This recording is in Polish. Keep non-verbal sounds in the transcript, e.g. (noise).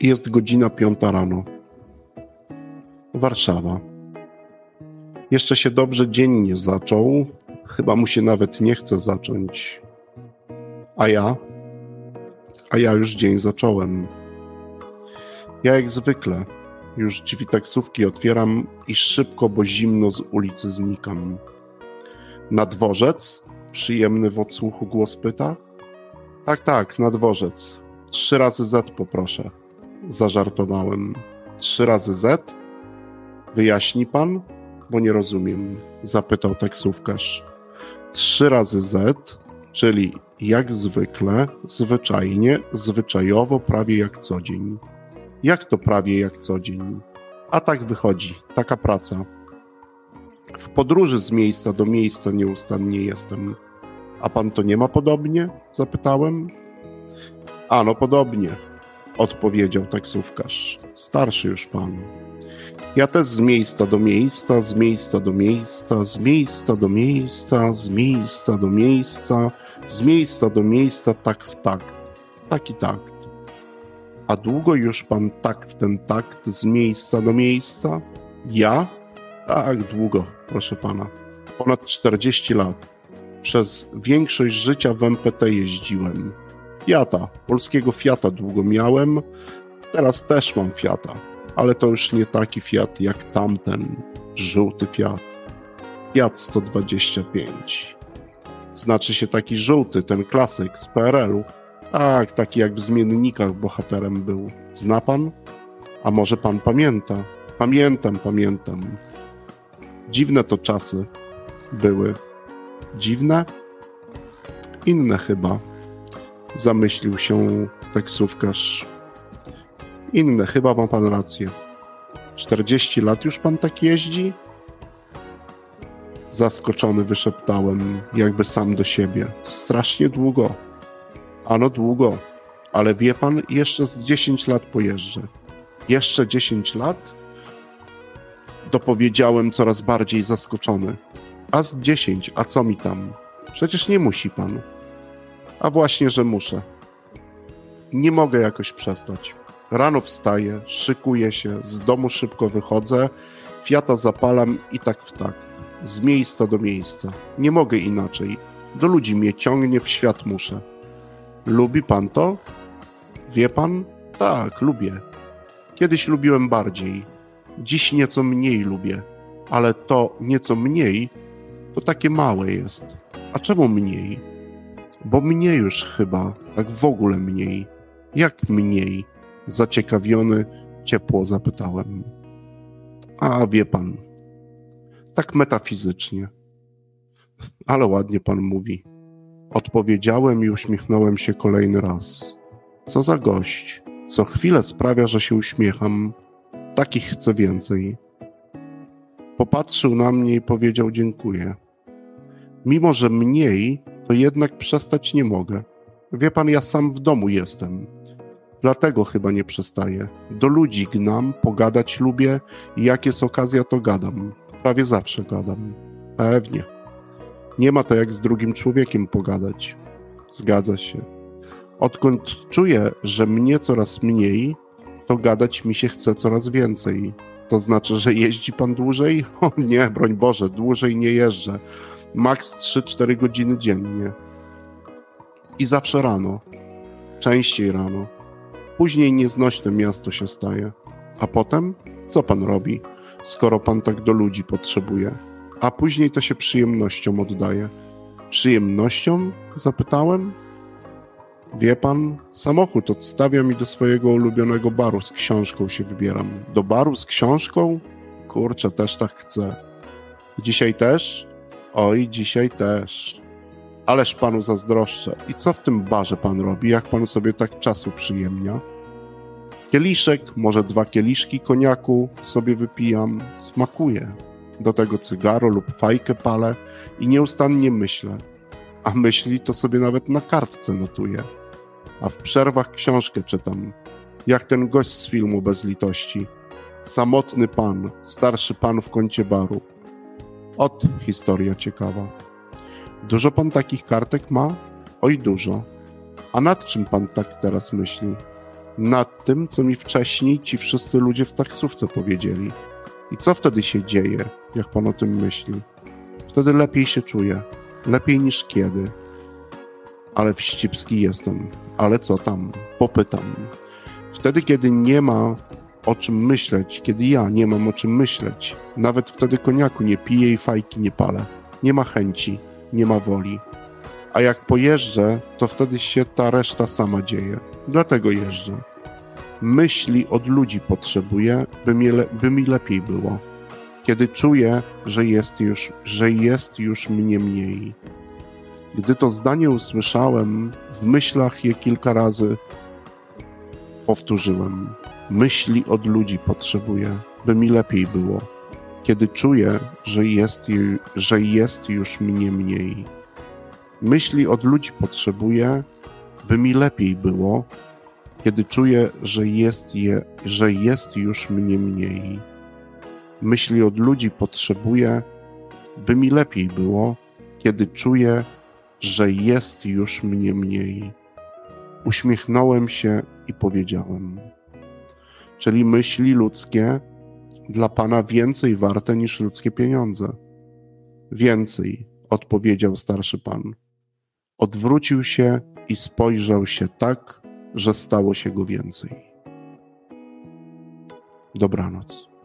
Jest godzina piąta rano. Warszawa. Jeszcze się dobrze dzień nie zaczął. Chyba mu się nawet nie chce zacząć. A ja? A ja już dzień zacząłem. Ja jak zwykle. Już drzwi taksówki otwieram i szybko, bo zimno z ulicy znikam. Na dworzec? Przyjemny w odsłuchu głos pyta. Tak, tak, na dworzec. Trzy razy Z poproszę. Zażartowałem. Trzy razy Z? Wyjaśni pan? Bo nie rozumiem. Zapytał taksówkarz. Trzy razy Z, czyli jak zwykle, zwyczajnie, zwyczajowo, prawie jak co dzień. Jak to prawie jak co dzień? A tak wychodzi, taka praca. W podróży z miejsca do miejsca nieustannie jestem. A pan to nie ma podobnie? Zapytałem. Ano podobnie, odpowiedział taksówkarz. Starszy już pan. Ja też z miejsca do miejsca, z miejsca do miejsca, z miejsca do miejsca, z miejsca do miejsca, z miejsca do miejsca, tak w takt, tak i takt. A długo już pan tak w ten takt z miejsca do miejsca? Ja? Tak, długo, proszę pana. Ponad 40 lat. Przez większość życia w MPT jeździłem. Fiata, polskiego Fiata długo miałem. Teraz też mam Fiata, ale to już nie taki Fiat jak tamten, żółty Fiat. Fiat 125. Znaczy się taki żółty, ten klasyk z PRL-u. Tak, taki jak w zmiennikach bohaterem był. Zna pan? A może pan pamięta? Pamiętam, pamiętam. Dziwne to czasy były. Dziwne? Inne chyba. Zamyślił się taksówkarz. Inne, chyba ma pan rację. 40 lat już pan tak jeździ? Zaskoczony wyszeptałem, jakby sam do siebie. Strasznie długo. Ano długo, ale wie pan, jeszcze z 10 lat pojeżdżę. Jeszcze 10 lat? Dopowiedziałem coraz bardziej zaskoczony. A z 10, a co mi tam? Przecież nie musi pan. A właśnie, że muszę. Nie mogę jakoś przestać. Rano wstaję, szykuję się, z domu szybko wychodzę, fiata zapalam i tak w tak. Z miejsca do miejsca. Nie mogę inaczej. Do ludzi mnie ciągnie, w świat muszę. Lubi pan to? Wie pan? Tak, lubię. Kiedyś lubiłem bardziej. Dziś nieco mniej lubię. Ale to nieco mniej to takie małe jest. A czemu mniej? Bo mnie już chyba, tak w ogóle mniej. Jak mniej? Zaciekawiony, ciepło zapytałem. A wie pan, tak metafizycznie. Ale ładnie pan mówi. Odpowiedziałem i uśmiechnąłem się kolejny raz. Co za gość. Co chwilę sprawia, że się uśmiecham. Takich chcę więcej. Popatrzył na mnie i powiedział dziękuję. Mimo, że mniej, to jednak przestać nie mogę. Wie pan, ja sam w domu jestem. Dlatego chyba nie przestaję. Do ludzi gnam, pogadać lubię i jak jest okazja, to gadam. Prawie zawsze gadam. Pewnie. Nie ma to jak z drugim człowiekiem pogadać. Zgadza się. Odkąd czuję, że mnie coraz mniej, to gadać mi się chce coraz więcej. To znaczy, że jeździ pan dłużej? (laughs) O nie, broń Boże, dłużej nie jeżdżę. Maks 3-4 godziny dziennie. I zawsze rano. Częściej rano. Później nieznośne miasto się staje. A potem? Co pan robi, skoro pan tak do ludzi potrzebuje? A później to się przyjemnością oddaje. Przyjemnością? Zapytałem. Wie pan, samochód odstawiam i do swojego ulubionego baru z książką się wybieram. Do baru z książką? Kurczę, też tak chcę. Dzisiaj też? Oj, dzisiaj też. Ależ panu zazdroszczę. I co w tym barze pan robi? Jak pan sobie tak czasu przyjemnia? Kieliszek, może dwa kieliszki koniaku sobie wypijam. Smakuje. Do tego cygaro lub fajkę palę i nieustannie myślę. A myśli to sobie nawet na kartce notuję. A w przerwach książkę czytam. Jak ten gość z filmu bez litości. Samotny pan, starszy pan w kącie baru. Ot, historia ciekawa. Dużo pan takich kartek ma? Oj, dużo. A nad czym pan tak teraz myśli? nad tym, co mi wcześniej ci wszyscy ludzie w taksówce powiedzieli. I co wtedy się dzieje, jak pan o tym myśli? Wtedy lepiej się czuję. Lepiej niż kiedy. Ale wścibski jestem. Ale co tam? Popytam. Wtedy, kiedy nie ma o czym myśleć, kiedy ja nie mam o czym myśleć, nawet wtedy koniaku nie piję i fajki nie palę. Nie ma chęci, nie ma woli. A jak pojeżdżę, to wtedy się ta reszta sama dzieje. Dlatego jeżdżę. Myśli od ludzi potrzebuję, by mi, le- by mi lepiej było. Kiedy czuję, że jest, już, że jest już mnie mniej. Gdy to zdanie usłyszałem, w myślach je kilka razy powtórzyłem. Myśli od ludzi potrzebuję, by mi lepiej było. Kiedy czuję, że jest, że jest już mnie mniej. Myśli od ludzi potrzebuję, by mi lepiej było, kiedy czuję, że jest, je, że jest już mnie mniej. Myśli od ludzi potrzebuję, by mi lepiej było, kiedy czuję, że jest już mnie mniej. Uśmiechnąłem się i powiedziałem: Czyli myśli ludzkie dla Pana więcej warte niż ludzkie pieniądze. Więcej, odpowiedział starszy pan. Odwrócił się i spojrzał się tak, że stało się go więcej. Dobranoc.